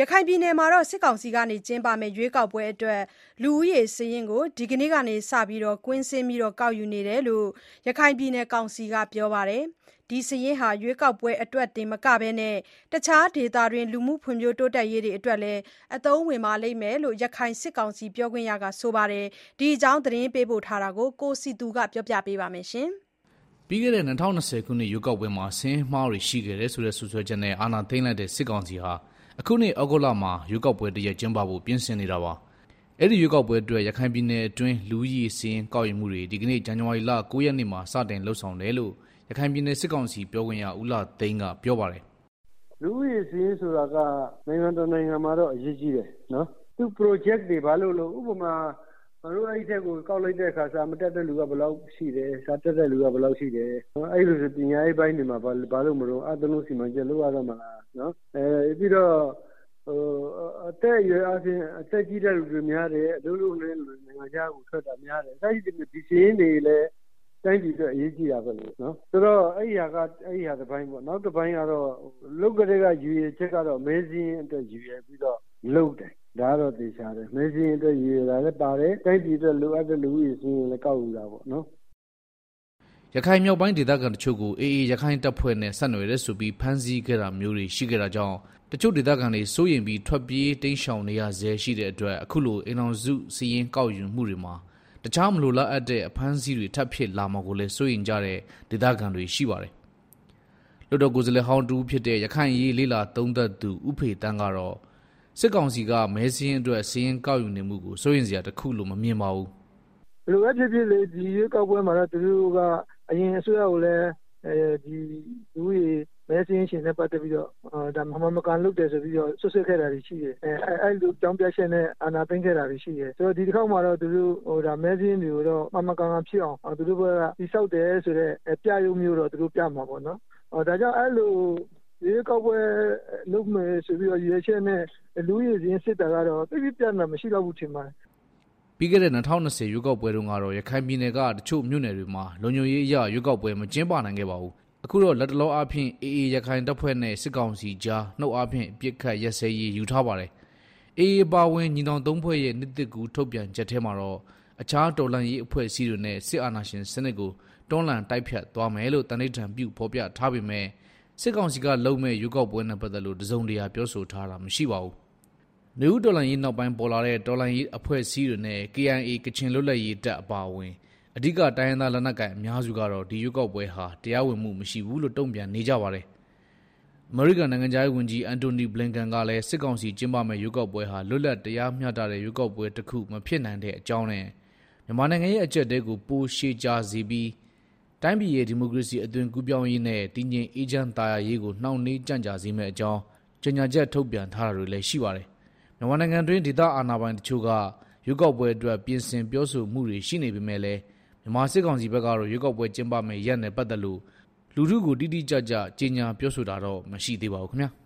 ရခိုင်ပြည်နယ်မှာ စစ်ကောင်စီက ကျင်းပမယ့် ရွေးကောက်ပွဲအတွက် လူဦးရေစာရင်းကို ဒီကနေ့ကစပြီး ကွင်းဆင်း ကောက်ယူနေတယ်လို့ ရခိုင်ပြည်နယ်ကောင်စီက ပြောပါတယ်။ဒီစာရင်းဟာ ရွေးကောက်ပွဲအတွက်တင်မကဘဲ တခြားဒေသတွင်း လူမှုဖွံ့ဖြိုးတိုးတက်ရေးအတွက်လည်း အသုံးဝင်လိမ့်မယ်လို့ ရခိုင်စစ်ကောင်စီပြောခွင့်ရကပြောပါတယ်။ဒီအကြောင်း သတင်းပေးပို့ထားတာကို ကိုစည်သူကပြောပြပါမယ်။ပြီးခဲ့တဲ့ ၂၀၂၀ ခုနှစ် ရွေးကောက်ပွဲမှာ စာရင်းအမှားတွေရှိခဲ့တယ်ဆိုတဲ့ စွပ်စွဲချက်နဲ့ အာဏာသိမ်းလိုက်တဲ့ စစ်ကောင်စီဟာ အခုနှစ်ဩဂုတ်လမှာရွေးကောက်ပွဲတရပ်ကျင်းပဖို့ပြင်ဆင်နေတာပါ။အဲဒီရွေးကောက်ပွဲအတွက်ရခိုင်ပြည်နယ်အတွင်းလူဦးရေစာရင်းကောက်ယူမှုတွေဒီကနေ့ဇန်နဝါရီလ၉ရက်နေ့မှာစတင်လုပ်ဆောင်တယ်လို့ရခိုင်ပြည်နယ်စစ်ကောင်စီပြောခွင့်ရဦးလှသိန်းကပြောပါတယ်။“လူဦးရေစာရင်းဆိုတာကနိုင်ငံတနိုင်ငံမှာတော့အရေးကြီးတယ်နော်။သူ့ Project တွေဘာလုပ်လုပ်ဥပမာငါတို့အဲဒီထဲကိုကောက်လိုက်တဲ့အခါစာမတတ်တဲ့သူကဘယ်လောက်ရှိတယ်၊စာတတ်တဲ့သူကဘယ်လောက်ရှိတယ်၊အဲလိုဆိုပညာရေးပိုင်းတွေမှာဘာလုပ်မလို့အသားလွှတ်စီမံချက်လုပ်ရတော့မလားနော်။ ပြီးတော့အသက်အရွယ်အားဖြင့်အသက်ကြီးတဲ့သူတွေများတယ်၊အလုပ်လုပ်နေတဲ့သူတွေနိုင်ငံခြားကိုထွက်တာများတယ်စသဖြင့်ဒီစာရင်းတွေလည်းတိုင်းပြည်အတွက်အရေးကြီးတာပေါ့နော်။ဆိုတော့အဲဟာတပိုင်းပေါ့နောက်တပိုင်းကတော့လုပ်ကတည်းကရည်ရွယ်ချက်ကတော့မဲစာရင်းအတွက်ရည်ရွယ်ပြီးတော့လုပ်တယ်ဒါကတော့သေချာတယ်။မဲစာရင်းအတွက်ရည်ရွယ်တာလည်းပါတယ်တိုင်းပြည်အတွက်လိုအပ်တဲ့လူဦးရေစာရင်းလည်းကောက်ယူတာပေါ့နော်။” ရခိုင်မြောက်ပိုင်းဒေသခံတချို့ကို AA ရက္ခိုင့်တပ်ဖွဲ့နဲ့ ဆက်နွယ်တယ်ဆိုပြီး ဖမ်းဆီးခဲ့တာမျိုးတွေ ရှိခဲ့တာကြောင့် တချို့ဒေသခံတွေ စိုးရိမ်ပြီး ထွက်ပြေးတိမ်းရှောင်နေရဆဲရှိတဲ့အတွက် အခုလို အိမ်ထောင်စုစာရင်း ကောက်ယူမှုတွေမှာ တခြားမလိုလားအပ်တဲ့ အဖမ်းအဆီးတွေ ထပ်ဖြစ်လာမှာကိုလည်း စိုးရိမ်ကြတဲ့ ဒေသခံတွေရှိပါတယ်။လွှတ်တော်ကိုယ်စားလှယ်ဟောင်းတဦးဖြစ်တဲ့ ရခိုင်အရေး လေ့လာသုံးသပ်သူ ဦးဖေသန်းကတော့ စစ်ကောင်စီက မဲစာရင်းအတွက် စာရင်းကောက်ယူနေမှုကို စိုးရိမ်စရာတခုလို့ မမြင်ပါဘူး။“ဘယ်လိုပဲဖြစ်ဖြစ်ဒီရွေးကောက်ပွဲမှာတော့ သူတို့ကအရင်အစိုးရကိုလည်းလူဦးရေမဲစာရင်းရှင်နဲ့ပတ်သတ်ပြီးတော့မမှန်မကန်လုပ်တယ်ဆိုပြီးတော့စွပ်စွဲခဲ့တာတွေရှိတယ်။အဲလိုအကြောင်းပြချက်နဲ့အာဏာသိမ်းခဲ့တာတွေရှိတယ်။ဆိုတော့ဒီတခေါက်မှာတော့သူတို့မဲစာရင်းတွေကိုတော့မှန်မှန်ကန်ကန်ဖြစ်အောင်သူတို့ဘက်ကတည်ဆောက်တယ်ဆိုတဲ့ပြယုဂ်မျိုးတော့သူတို့ပြမှာပေါ့နော်။ဒါကြောင့်အဲလိုရွေးကောက်ပွဲလုပ်မယ်ဆိုပြီးတော့ရည်ရွယ်ချက်နဲ့လူဦးရေစာရင်းစစ်တာကတော့သိပ်ပြီးပြဿနာမရှိလောက်ဘူးထင်ပါတယ်။” ပြီးခဲ့တဲ့၂၀၂၀ရွေးကောက်ပွဲတုန်းကတော့ရခိုင်ပြည်နယ်ကတချို့မြို့နယ်တွေမှာလုံခြုံရေးအရရွေးကောက်ပွဲမကျင်းပနိုင်ခဲ့ပါဘူး။အခုတော့လတ်တလောအားဖြင့် AA ရက္ခိုင့်တပ်ဖွဲ့နဲ့စစ်ကောင်စီကြားနှုတ်အားဖြင့်အပစ်အခတ်ရပ်စဲရေးယူထားပါတယ်။ AA အပါအဝင်ညီနောင်သုံးဖွဲ့ရဲ့နှစ်သစ်ကူးထုတ်ပြန်ချက်ထဲမှာတော့အခြားတော်လှန်ရေးအဖွဲ့အစည်းတွေနဲ့စစ်အာဏာရှင်စနစ်ကိုတွန်းလှန်တိုက်ဖျက်သွားမယ်လို့သန္နိဋ္ဌာန်ပြုဖော်ပြထားပေမဲ့စစ်ကောင်စီကလုပ်မယ့်ရွေးကောက်ပွဲနဲ့ပတ်သက်လို့တစုံတရာပြောဆိုထားတာမရှိပါဘူး။ နွေဦးတော်လှန်ရေးနောက်ပိုင်းပေါ်လာတဲ့တော်လှန်ရေးအဖွဲ့အစည်းတွေနဲ့ KIA ကချင်လွတ်လပ်ရေးတပ်အပါအဝင်အဓိကတိုင်းရင်းသားလက်နက်ကိုင်အများစုကတော့ဒီရွေးကောက်ပွဲဟာတရားဝင်မှုမရှိဘူးလို့တုံ့ပြန်နေကြပါတယ်။အမေရိကန်နိုင်ငံခြားရေးဝန်ကြီး Antony Blinken ကလည်းစစ်ကောင်စီကျင်းပမယ့်ရွေးကောက်ပွဲဟာလွတ်လပ်တရားမျှတတဲ့ရွေးကောက်ပွဲတခုမဖြစ်နိုင်တဲ့အကြောင်းနဲ့မြန်မာနိုင်ငံရဲ့အကျပ်အတည်းကိုပိုရှည်ကြာစေပြီးတိုင်းပြည်ရဲ့ဒီမိုကရေစီအသွင်ကူးပြောင်းရေးနဲ့တည်ငြိမ်အေးချမ်းသာယာရေးကိုနှောင့်နှေးကြန့်ကြာစေမယ့်အကြောင်းကြေညာချက်ထုတ်ပြန်ထားတာတွေလည်းရှိပါတယ်။ မြန်မာနိုင်ငံတွင်းဒေသအာဏာပိုင်တချို့ကရွေးကောက်ပွဲအတွက်ပြင်ဆင်ပြောဆိုမှုတွေရှိနေပေမဲ့လည်းမြန်မာစစ်ကောင်စီဘက်ကတော့ရွေးကောက်ပွဲကျင်းပမယ့်ရက်နဲ့ပတ်သက်လို့လူထုကိုတိတိကျကျကြေညာပြောဆိုတာတော့မရှိသေးပါဘူးခင်ဗျာ။